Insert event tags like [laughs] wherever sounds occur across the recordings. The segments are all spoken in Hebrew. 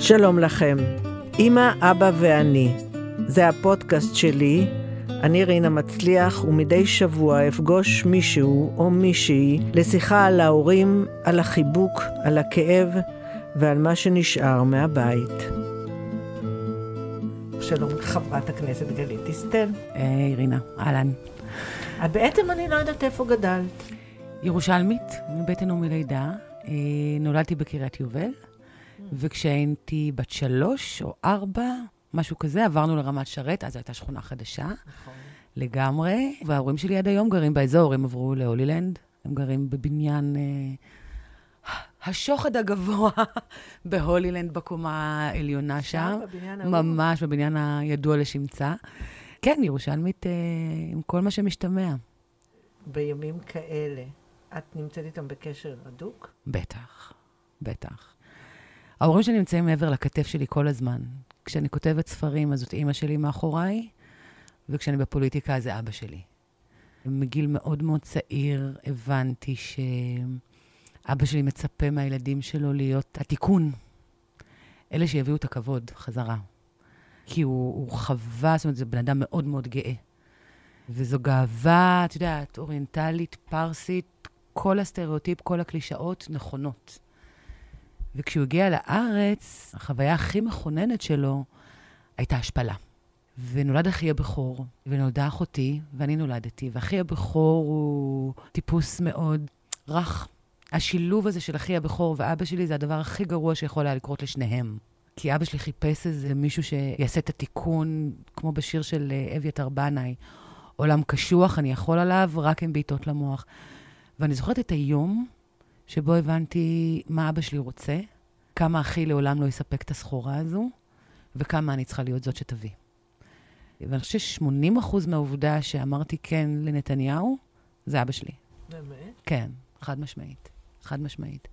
שלום לכם, אמא, אבא ואני. זה הפודקאסט שלי, אני רינה מצליח, ומדי שבוע אפגוש מישהו או מישהי לשיחה על ההורים, על החיבוק, על הכאב ועל מה שנשאר מהבית. שלום חברת הכנסת גלית דיסטל. היי, רינה, אהלן. בעצם אני לא יודעת איפה גדלת. ירושלמית, מבטן ומלידה. אה, נולדתי בקריית יובל, וכשהייתי בת שלוש או ארבע, משהו כזה, עברנו לרמת שרת, אז הייתה שכונה חדשה נכון. לגמרי, וההורים שלי עד היום גרים באזור, הם עברו להולילנד, הם גרים בבניין אה, השוחד הגבוה [laughs] בהולילנד בקומה העליונה שם. בבניין ההוא? ממש בבניין הידוע לשמצה. כן, ירושלמית אה, עם כל מה שמשתמע. בימים כאלה, את נמצאת איתם בקשר הדוק? בטח, בטח. ההורים שלי נמצאים מעבר לכתף שלי כל הזמן. כשאני כותבת ספרים, אז זאת אימא שלי מאחוריי, וכשאני בפוליטיקה, זה אבא שלי. מגיל מאוד מאוד צעיר הבנתי שאבא שלי מצפה מהילדים שלו להיות התיקון, אלה שיביאו את הכבוד חזרה. כי הוא, הוא חווה, זאת אומרת, זה בן אדם מאוד מאוד גאה. וזו גאווה, את יודעת, אוריינטלית, פרסית, כל הסטריאוטיפ, כל הקלישאות נכונות. וכשהוא הגיע לארץ, החוויה הכי מכוננת שלו הייתה השפלה. ונולד אחי הבכור, ונולדה אחותי, ואני נולדתי, ואחי הבכור הוא טיפוס מאוד רך. השילוב הזה של אחי הבכור ואבא שלי זה הדבר הכי גרוע שיכול היה לקרות לשניהם. כי אבא שלי חיפש איזה מישהו שיעשה את התיקון, כמו בשיר של אה, אביתר בנאי, עולם קשוח, אני יכול עליו, רק עם בעיטות למוח. ואני זוכרת את היום שבו הבנתי מה אבא שלי רוצה, כמה אחי לעולם לא יספק את הסחורה הזו, וכמה אני צריכה להיות זאת שתביא. ואני חושבת ש-80% מהעובדה שאמרתי כן לנתניהו, זה אבא שלי. באמת? כן, חד משמעית. חד משמעית.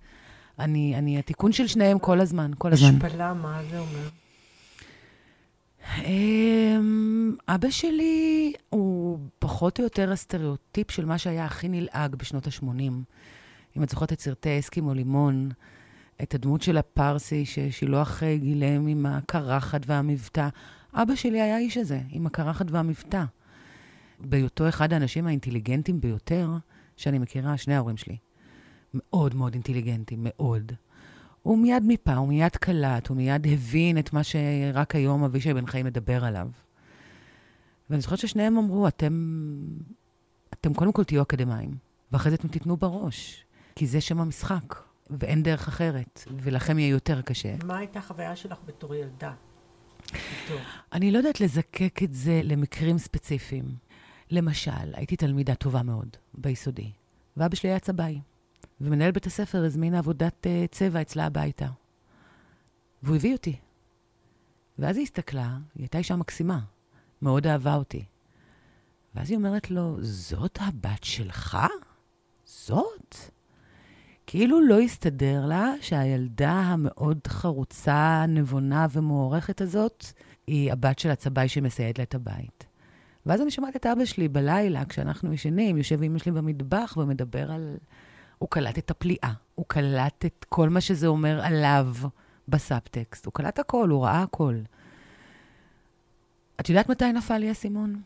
אני, אני התיקון של שניהם כל הזמן, כל הזמן. השפלה, מה זה אומר? אמ, אבא שלי הוא פחות או יותר הסטריאוטיפ של מה שהיה הכי נלעג בשנות ה-80. אם את זוכרת את סרטי אסקימו לימון, את הדמות של הפרסי ששילוח אה, גילם עם הקרחת והמבטא. אבא שלי היה האיש הזה, עם הקרחת והמבטא. בהיותו אחד האנשים האינטליגנטים ביותר שאני מכירה, שני ההורים שלי. מאוד מאוד אינטליגנטים, מאוד. הוא מיד מיפה, הוא מיד קלט, הוא מיד הבין את מה שרק היום אבישי בן חיים מדבר עליו. ואני זוכרת ששניהם אמרו, אתם, אתם קודם כל תהיו אקדמאים, ואחרי זה אתם תיתנו בראש, כי זה שם המשחק, ואין דרך אחרת, ולכם יהיה יותר קשה. מה הייתה החוויה שלך בתור ילדה? אני לא יודעת לזקק את זה למקרים ספציפיים. למשל, הייתי תלמידה טובה מאוד ביסודי, ואבא שלי היה צבעי, ומנהל בית הספר הזמין עבודת uh, צבע אצלה הביתה. והוא הביא אותי. ואז היא הסתכלה, היא הייתה אישה מקסימה, מאוד אהבה אותי. ואז היא אומרת לו, זאת הבת שלך? זאת? כאילו לא הסתדר לה שהילדה המאוד חרוצה, נבונה ומוערכת הזאת, היא הבת של הצבעי שמסייד לה את הבית. ואז אני שומעת את אבא שלי בלילה, כשאנחנו ישנים, יושב עם אמא שלי במטבח ומדבר על... הוא קלט את הפליאה, הוא קלט את כל מה שזה אומר עליו בסאבטקסט. הוא קלט הכל, הוא ראה הכל. את יודעת מתי נפל לי האסימון?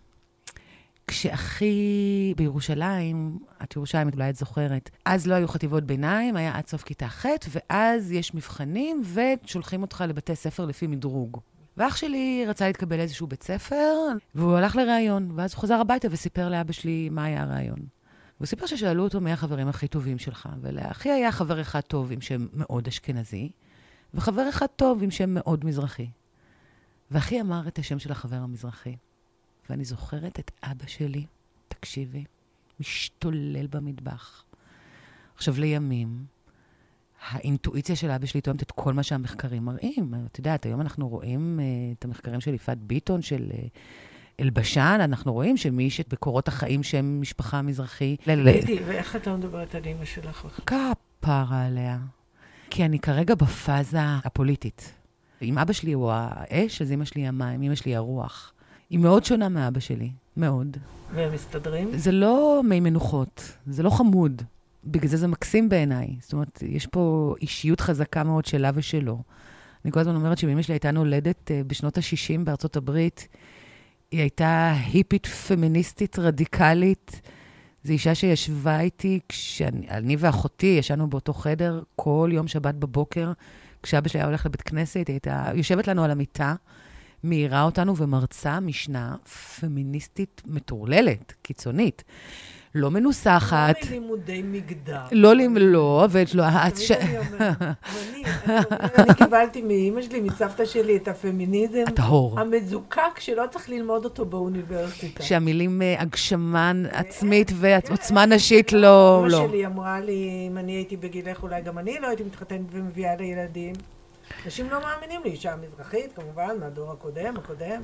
כשאחי בירושלים, את ירושלים, אולי את זוכרת, אז לא היו חטיבות ביניים, היה עד סוף כיתה ח', ואז יש מבחנים ושולחים אותך לבתי ספר לפי מדרוג. ואח שלי רצה להתקבל לאיזשהו בית ספר, והוא הלך לראיון, ואז הוא חזר הביתה וסיפר לאבא שלי מה היה הראיון. והוא סיפר ששאלו אותו מי החברים הכי טובים שלך, ולאחי היה חבר אחד טוב עם שם מאוד אשכנזי, וחבר אחד טוב עם שם מאוד מזרחי. ואחי אמר את השם של החבר המזרחי. ואני זוכרת את אבא שלי, תקשיבי, משתולל במטבח. עכשיו, לימים, האינטואיציה של אבא שלי תואמת את כל מה שהמחקרים מראים. את יודעת, היום אנחנו רואים uh, את המחקרים של יפעת ביטון, של uh, אלבשן, אנחנו רואים שמי שבקורות החיים שם משפחה מזרחי... תגידי, ואיך את לא מדברת על אימא שלך? כפרה עליה. כי אני כרגע בפאזה הפוליטית. אם אבא שלי הוא האש, אז אמא שלי המים, אמא שלי הרוח. היא מאוד שונה מאבא שלי, מאוד. והם מסתדרים? זה לא מי מנוחות, זה לא חמוד. בגלל זה זה מקסים בעיניי. זאת אומרת, יש פה אישיות חזקה מאוד שלה ושלו. אני כל הזמן אומרת שאמא שלי הייתה נולדת uh, בשנות ה-60 בארצות הברית. היא הייתה היפית פמיניסטית רדיקלית. זו אישה שישבה איתי, כשאני ואחותי ישנו באותו חדר כל יום שבת בבוקר, כשאבא שלי היה הולך לבית כנסת, היא הייתה יושבת לנו על המיטה, מאירה אותנו ומרצה משנה פמיניסטית מטורללת, קיצונית. לא מנוסחת. לא מלימודי מגדר. לא, לא, ולא... אני אומרת, אני קיבלתי מאימא שלי, מסבתא שלי, את הפמיניזם. הטהור. המזוקק שלא צריך ללמוד אותו באוניברסיטה. שהמילים אה, הגשמה עצמית ועוצמה נשית לא... אמא לא. שלי אמרה לי, אם אני הייתי בגילך, אולי גם אני לא הייתי מתחתנת ומביאה לילדים. אנשים לא מאמינים לי, אישה מזרחית, כמובן, מהדור הקודם, הקודם.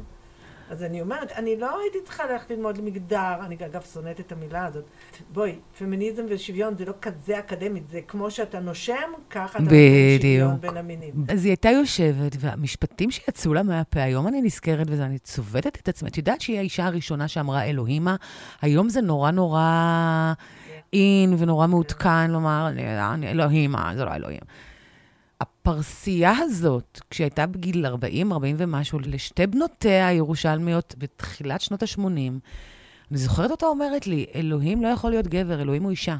אז אני אומרת, אני לא הייתי צריכה ללכת ללמוד למגדר, אני אגב שונאת את המילה הזאת. בואי, פמיניזם ושוויון זה לא כזה אקדמית, זה כמו שאתה נושם, ככה אתה נותן שוויון בין המינים. אז היא הייתה יושבת, והמשפטים שיצאו לה מהפה, היום אני נזכרת וזה, אני צובטת את עצמי. את יודעת שהיא האישה הראשונה שאמרה אלוהימה? היום זה נורא נורא אין ונורא מעודכן לומר, אלוהימה, זה לא אלוהים. הפרסייה הזאת, כשהייתה בגיל 40, 40 ומשהו, לשתי בנותיה הירושלמיות בתחילת שנות ה-80, אני זוכרת אותה אומרת לי, אלוהים לא יכול להיות גבר, אלוהים הוא אישה.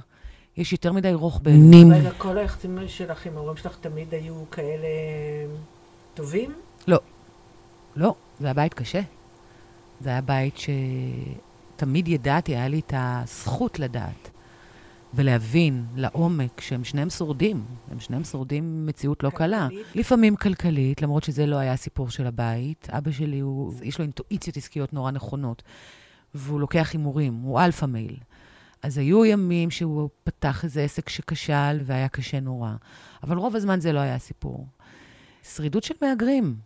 יש יותר מדי רוך באלוהים. רגע, כל היחסים שלך עם ההורים שלך תמיד היו כאלה טובים? לא. לא, זה היה בית קשה. זה היה בית שתמיד ידעתי, היה לי את הזכות לדעת. ולהבין לעומק שהם שניהם שורדים. הם שניהם שורדים מציאות לא קלה. לפעמים כלכלית, למרות שזה לא היה הסיפור של הבית. אבא שלי, הוא, יש לו אינטואיציות עסקיות נורא נכונות, והוא לוקח הימורים, הוא alpha male. אז היו ימים שהוא פתח איזה עסק שכשל והיה קשה נורא. אבל רוב הזמן זה לא היה הסיפור. שרידות של מהגרים.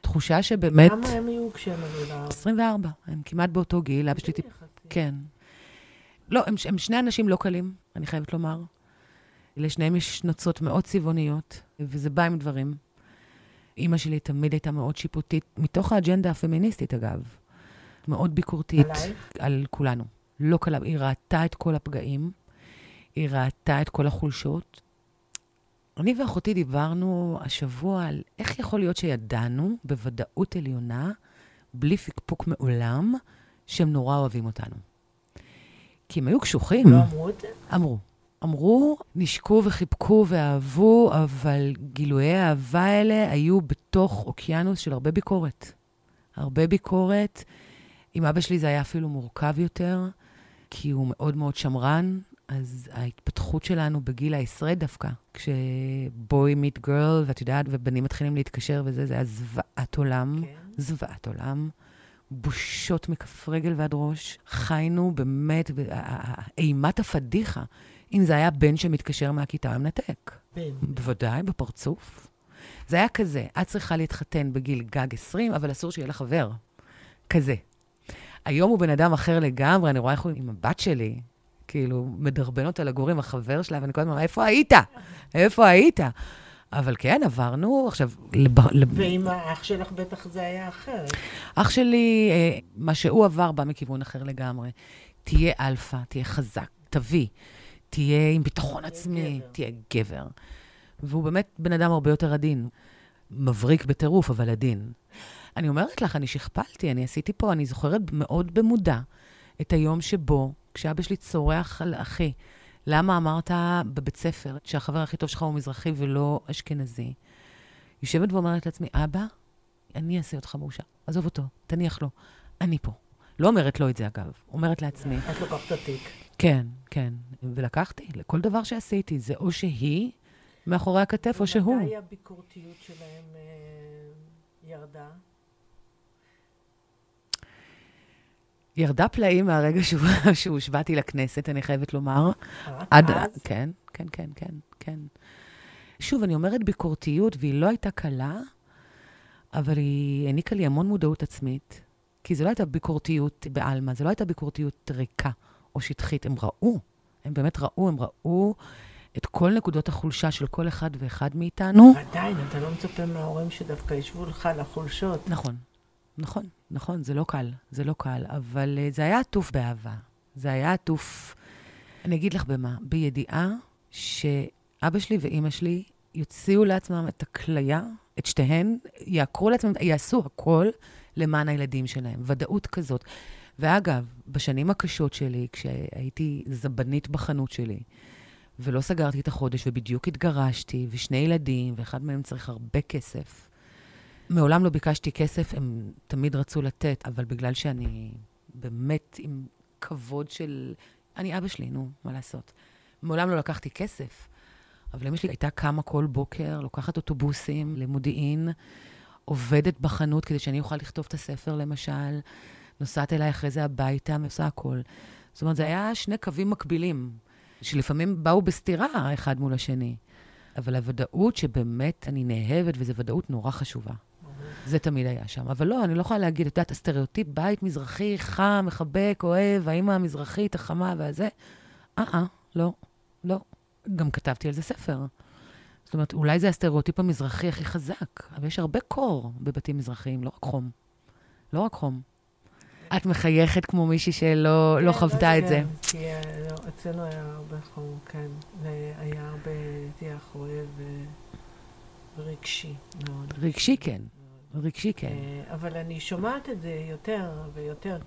תחושה שבאמת... כמה הם היו כשהם עלו לארץ? 24. הם כמעט באותו גיל. אבא שלי... כן. לא, הם, הם שני אנשים לא קלים, אני חייבת לומר. לשניהם יש נוצות מאוד צבעוניות, וזה בא עם דברים. אימא שלי תמיד הייתה מאוד שיפוטית, מתוך האג'נדה הפמיניסטית, אגב. מאוד ביקורתית. עליי? על כולנו. לא קלה. היא ראתה את כל הפגעים, היא ראתה את כל החולשות. אני ואחותי דיברנו השבוע על איך יכול להיות שידענו בוודאות עליונה, בלי פקפוק מעולם, שהם נורא אוהבים אותנו. כי הם היו קשוחים. לא אמרו את זה? אמרו. אמרו, נשקו וחיבקו ואהבו, אבל גילויי האהבה האלה היו בתוך אוקיינוס של הרבה ביקורת. הרבה ביקורת. עם אבא שלי זה היה אפילו מורכב יותר, כי הוא מאוד מאוד שמרן, אז ההתפתחות שלנו בגיל העשרה דווקא, כשבוי מיט גרל, ואת יודעת, ובנים מתחילים להתקשר וזה, זה היה זוועת עולם. כן. זוועת עולם. בושות מכף רגל ועד ראש. חיינו באמת, אימת הפדיחה, אם זה היה בן שמתקשר מהכיתה עם נתק. בן. בוודאי, בפרצוף. זה היה כזה, את צריכה להתחתן בגיל גג 20, אבל אסור שיהיה לך חבר. כזה. היום הוא בן אדם אחר לגמרי, אני רואה איך הוא עם הבת שלי, כאילו, מדרבן אותה לגור עם החבר שלה, ואני כל הזמן, איפה היית? איפה היית? אבל כן, עברנו עכשיו... לב... ועם האח שלך בטח זה היה אחרת. אח שלי, אה, מה שהוא עבר בא מכיוון אחר לגמרי. תהיה אלפא, תהיה חזק, תביא, תהיה עם ביטחון עצמי, גבר. תהיה גבר. והוא באמת בן אדם הרבה יותר עדין. מבריק בטירוף, אבל עדין. אני אומרת לך, אני שכפלתי, אני עשיתי פה, אני זוכרת מאוד במודע את היום שבו, כשאבא שלי צורח על אחי, למה אמרת בבית ספר שהחבר הכי טוב שלך הוא מזרחי ולא אשכנזי? יושבת ואומרת לעצמי, אבא, אני אעשה אותך מאושר. עזוב אותו, תניח לו, אני פה. לא אומרת לו את זה, אגב, אומרת לעצמי. את לוקחת את התיק. כן, כן. ולקחתי, לכל דבר שעשיתי, זה או שהיא מאחורי הכתף או שהוא. ומתי הביקורתיות שלהם אה, ירדה? ירדה פלאים מהרגע שהושבעתי [laughs] לכנסת, אני חייבת לומר. עד אז? כן, כן, כן, כן, כן. שוב, אני אומרת ביקורתיות, והיא לא הייתה קלה, אבל היא העניקה לי המון מודעות עצמית, כי זו לא הייתה ביקורתיות בעלמא, זו לא הייתה ביקורתיות ריקה או שטחית. הם ראו, הם באמת ראו, הם ראו את כל נקודות החולשה של כל אחד ואחד מאיתנו. עדיין, אתה לא מצפה מההורים שדווקא ישבו לך לחולשות. נכון. נכון, נכון, זה לא קל, זה לא קל, אבל uh, זה היה עטוף באהבה. זה היה עטוף, אני אגיד לך במה, בידיעה שאבא שלי ואימא שלי יוציאו לעצמם את הכליה את שתיהן, יעקרו לעצמם, יעשו הכל למען הילדים שלהם. ודאות כזאת. ואגב, בשנים הקשות שלי, כשהייתי זבנית בחנות שלי, ולא סגרתי את החודש, ובדיוק התגרשתי, ושני ילדים, ואחד מהם צריך הרבה כסף. מעולם לא ביקשתי כסף, הם תמיד רצו לתת, אבל בגלל שאני באמת עם כבוד של... אני אבא שלי, נו, מה לעשות? מעולם לא לקחתי כסף, אבל אמא שלי הייתה קמה כל בוקר, לוקחת אוטובוסים למודיעין, עובדת בחנות כדי שאני אוכל לכתוב את הספר, למשל, נוסעת אליי אחרי זה הביתה, ועושה הכול. זאת אומרת, זה היה שני קווים מקבילים, שלפעמים באו בסתירה האחד מול השני. אבל הוודאות שבאמת אני נאהבת, וזו ודאות נורא חשובה. זה תמיד היה שם. אבל לא, אני לא יכולה להגיד, את יודעת, הסטריאוטיפ בית מזרחי, חם, מחבק, אוהב, האמא המזרחית, החמה והזה, אה-אה, לא, לא. גם כתבתי על זה ספר. זאת אומרת, אולי זה הסטריאוטיפ המזרחי הכי חזק, אבל יש הרבה קור בבתים מזרחיים, לא רק חום. לא רק חום. את מחייכת כמו מישהי שלא כן, לא חוותה את זה. כי אה, לא, אצלנו היה הרבה חום, כן. היה הרבה טיח אוהב ורגשי מאוד. רגשי כן. רגשי כן. אה, אבל אני שומעת את זה יותר ויותר,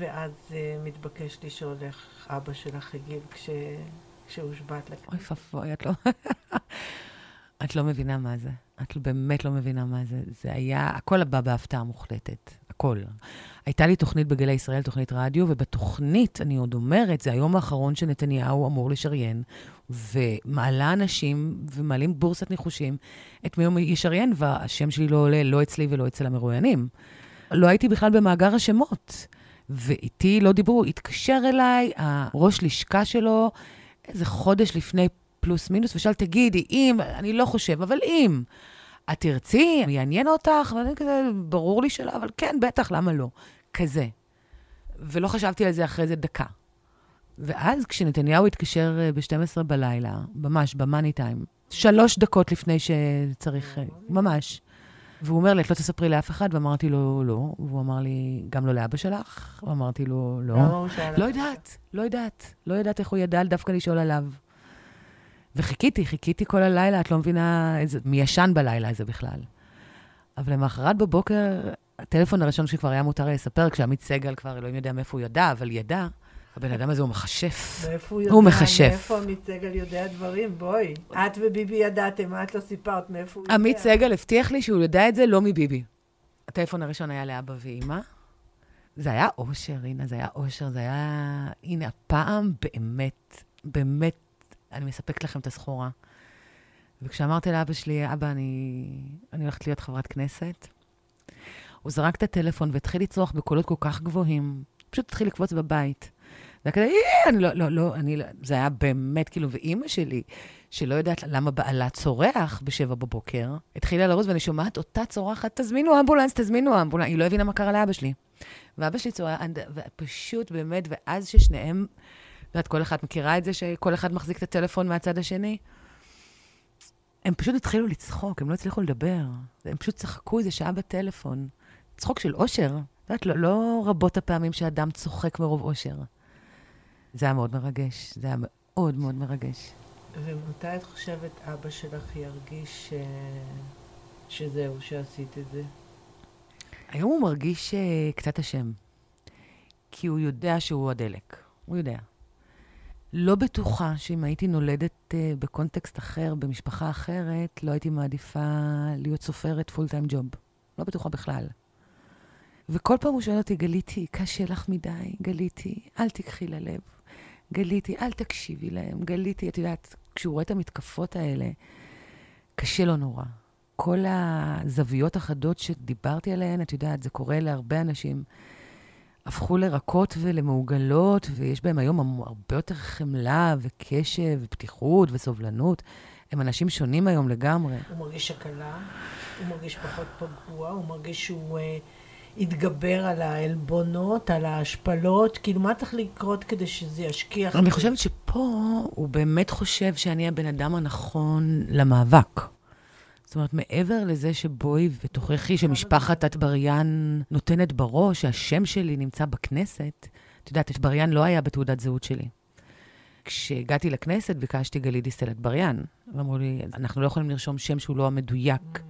ואז אה, מתבקש לשאול איך אבא שלך הגיב כש... כשהושבעת לכנסת. אוי פפוי, את לא... [laughs] את לא מבינה מה זה. את באמת לא מבינה מה זה. זה היה, הכל בא בהפתעה מוחלטת. הכל. הייתה לי תוכנית בגלי ישראל, תוכנית רדיו, ובתוכנית, אני עוד אומרת, זה היום האחרון שנתניהו אמור לשריין, ומעלה אנשים ומעלים בורסת ניחושים את מי הוא ישריין, והשם שלי לא עולה לא אצלי ולא אצל המרואיינים. לא הייתי בכלל במאגר השמות, ואיתי לא דיברו. התקשר אליי הראש לשכה שלו איזה חודש לפני פלוס מינוס, ושאל, תגידי, אם, אני לא חושב, אבל אם, את תרצי, יעניין אותך? ואני כזה, ברור לי שלא, אבל כן, בטח, למה לא? כזה. ולא חשבתי על זה אחרי זה דקה. ואז כשנתניהו התקשר אה, ב-12 בלילה, ממש, במאני טיים, שלוש דקות לפני שצריך, אה, ממש. והוא אומר לי, את לא תספרי לאף אחד? ואמרתי לו, לא. והוא אמר לי, גם לא לאבא שלך? ואמרתי לו, לא. לא יודעת, לא יודעת. לא יודעת איך הוא ידע דווקא לשאול עליו. וחיכיתי, חיכיתי כל הלילה, את לא מבינה איזה, מי ישן בלילה הזה בכלל. אבל למחרת בבוקר, הטלפון הראשון שכבר היה מותר לספר, כשעמית סגל כבר, אלוהים יודע מאיפה הוא ידע, אבל ידע, הבן אדם הזה הוא מכשף. מאיפה הוא יודע? הוא מכשף. מאיפה עמית סגל יודע דברים? בואי. את וביבי ידעתם, את לא סיפרת מאיפה הוא יודע. עמית סגל הבטיח לי שהוא יודע את זה לא מביבי. הטלפון הראשון היה לאבא ואימא. זה היה אושר, הנה, זה היה אושר, זה היה... הנה, הפעם באמת, באמת, אני מספקת לכם את הסחורה. וכשאמרתי לאבא שלי, אבא, אני, אני הולכת להיות חברת כנסת, הוא זרק את הטלפון והתחיל לצרוח בקולות כל כך גבוהים. פשוט התחיל לקפוץ בבית. זה היה כזה, אני לא, לא, לא, אני לא, זה היה באמת, כאילו, ואימא שלי, שלא יודעת למה בעלה צורח בשבע בבוקר, התחילה לרוץ ואני שומעת אותה צורחת, תזמינו אמבולנס, תזמינו אמבולנס. היא לא הבינה מה קרה לאבא שלי. ואבא שלי צורח, ופשוט באמת, ואז ששניהם, את יודעת, כל אחד מכירה את זה, שכל אחד מחזיק את הטלפון מהצד השני? הם פשוט התחילו לצחוק, הם לא הצליחו לדבר. הם פשוט צחקו איזה שעה בטלפון. צחוק של אושר. את יודעת, לא, לא רבות הפעמים שאדם צוחק מרוב אושר. זה היה מאוד מרגש, זה היה מאוד מאוד מרגש. ומתי את חושבת אבא שלך ירגיש ש... שזהו, שעשית את זה? היום הוא מרגיש uh, קצת אשם, כי הוא יודע שהוא הדלק, הוא יודע. לא בטוחה שאם הייתי נולדת uh, בקונטקסט אחר, במשפחה אחרת, לא הייתי מעדיפה להיות סופרת פול טיים ג'וב. לא בטוחה בכלל. וכל פעם הוא שואל אותי, גליתי, קשה לך מדי, גליתי, אל תיקחי ללב. גליתי, אל תקשיבי להם. גליתי, את יודעת, כשהוא רואה את המתקפות האלה, קשה לו נורא. כל הזוויות החדות שדיברתי עליהן, את יודעת, זה קורה להרבה אנשים, הפכו לרכות ולמעוגלות, ויש בהם היום הרבה יותר חמלה וקשב ופתיחות וסובלנות. הם אנשים שונים היום לגמרי. הוא מרגיש הקלה, הוא מרגיש פחות פגוע, הוא מרגיש שהוא... Uh... יתגבר על העלבונות, על ההשפלות? כאילו, מה צריך לקרות כדי שזה ישכיח? אני חושבת שפה הוא באמת חושב שאני הבן אדם הנכון למאבק. זאת אומרת, מעבר לזה שבואי ותוכיחי שמשפחת אטבריאן נותנת בראש, שהשם שלי נמצא בכנסת, את יודעת, אטבריאן לא היה בתעודת זהות שלי. כשהגעתי לכנסת ביקשתי גלית דיסטל אטבריאן. ואמרו לי, אנחנו לא יכולים לרשום שם שהוא לא המדויק. Mm.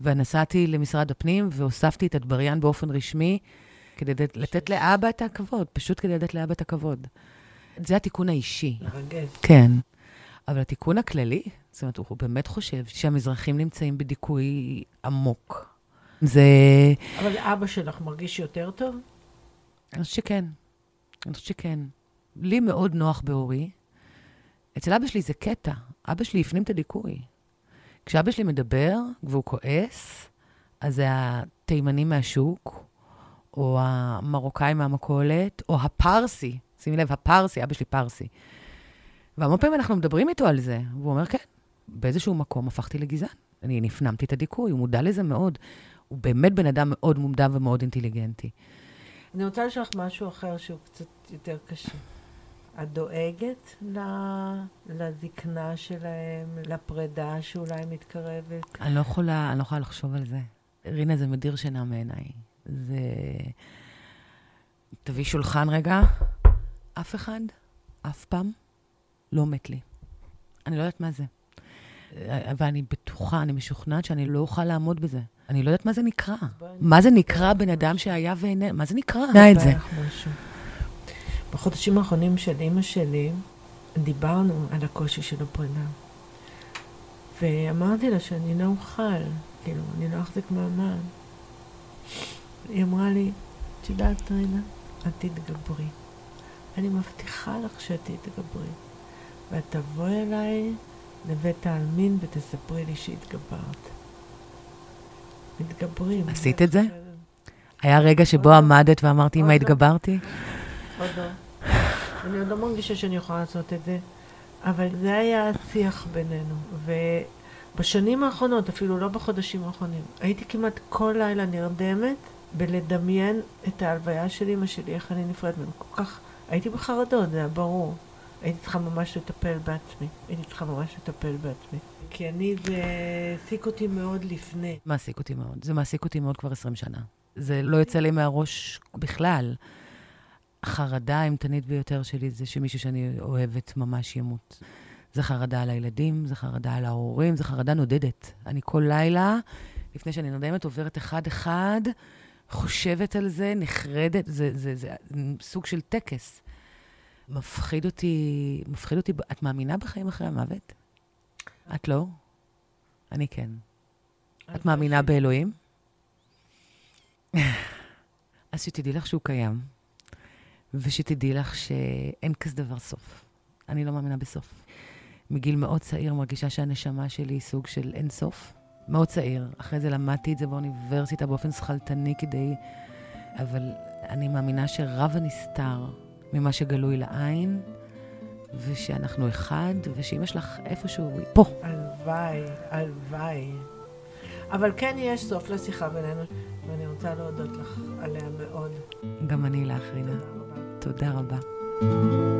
ונסעתי למשרד הפנים והוספתי את אטבריאן באופן רשמי, כדי לתת לאבא את הכבוד, פשוט כדי לתת לאבא את הכבוד. זה התיקון האישי. מרגש. כן. אבל התיקון הכללי, זאת אומרת, הוא באמת חושב שהמזרחים נמצאים בדיכוי עמוק. זה... אבל אבא שלך מרגיש יותר טוב? אני חושבת שכן. אני חושבת שכן. לי מאוד נוח באורי. אצל אבא שלי זה קטע. אבא שלי הפנים את הדיכוי. כשאבא שלי מדבר והוא כועס, אז זה התימני מהשוק, או המרוקאי מהמכולת, או הפרסי. שימי לב, הפרסי, אבא שלי פרסי. והמון פעמים אנחנו מדברים איתו על זה, והוא אומר, כן, באיזשהו מקום הפכתי לגזען. אני נפנמתי את הדיכוי, הוא מודע לזה מאוד. הוא באמת בן אדם מאוד מודע ומאוד אינטליגנטי. אני רוצה לשאול לך משהו אחר שהוא קצת יותר קשה. את דואגת לזקנה שלהם, לפרידה שאולי מתקרבת? אני לא יכולה, אני לא יכולה לחשוב על זה. רינה, זה מדיר שינה מעיניי. זה... תביא שולחן רגע. אף אחד, אף פעם, לא מת לי. אני לא יודעת מה זה. ואני בטוחה, אני משוכנעת שאני לא אוכל לעמוד בזה. אני לא יודעת מה זה נקרא. מה זה נקרא בן אדם שהיה ואיננו? מה זה נקרא? נא את זה. בחודשים האחרונים של אימא שלי, דיברנו על הקושי של הפרידה. ואמרתי לה שאני לא אוכל, כאילו, אני לא אחזיק מעמד. היא אמרה לי, את יודעת, רינה, את תתגברי. אני מבטיחה לך שאת תתגברי. ואת תבואי אליי לבית העלמין ותספרי לי שהתגברת. מתגברים. עשית את זה? היה רגע שבו עמדת ואמרתי, אמא, לא. התגברתי? עוד לא. אני עוד לא מרגישה שאני יכולה לעשות את זה, אבל זה היה השיח בינינו. ובשנים האחרונות, אפילו לא בחודשים האחרונים, הייתי כמעט כל לילה נרדמת בלדמיין את ההלוויה של אמא שלי, איך אני נפרדת ממנו. כל כך, הייתי בחרדות, זה היה ברור. הייתי צריכה ממש לטפל בעצמי. הייתי צריכה ממש לטפל בעצמי. כי אני, זה העסיק אותי מאוד לפני. מעסיק אותי מאוד. זה מעסיק אותי מאוד כבר 20 שנה. זה לא יוצא לי מהראש בכלל. החרדה האימתנית ביותר שלי זה שמישהו שאני אוהבת ממש ימות. זה חרדה על הילדים, זה חרדה על ההורים, זה חרדה נודדת. אני כל לילה, לפני שאני נרדמת, עוברת אחד-אחד, חושבת על זה, נחרדת, זה, זה, זה, זה סוג של טקס. מפחיד אותי, מפחיד אותי, את מאמינה בחיים אחרי המוות? את לא? אני כן. את מאמינה באלוהים? [laughs] אז שתדעי לך שהוא קיים, ושתדעי לך שאין כזה דבר סוף. אני לא מאמינה בסוף. מגיל מאוד צעיר מרגישה שהנשמה שלי היא סוג של אין סוף. מאוד צעיר. אחרי זה למדתי את זה באוניברסיטה באופן שכלתני כדי... אבל אני מאמינה שרב הנסתר ממה שגלוי לעין, ושאנחנו אחד, ושאם יש לך איפשהו, היא פה. הלוואי, הלוואי. אבל כן יש סוף לשיחה בינינו, ואני רוצה להודות לך עליה מאוד. גם אני לך, רינה. תודה רבה. תודה רבה.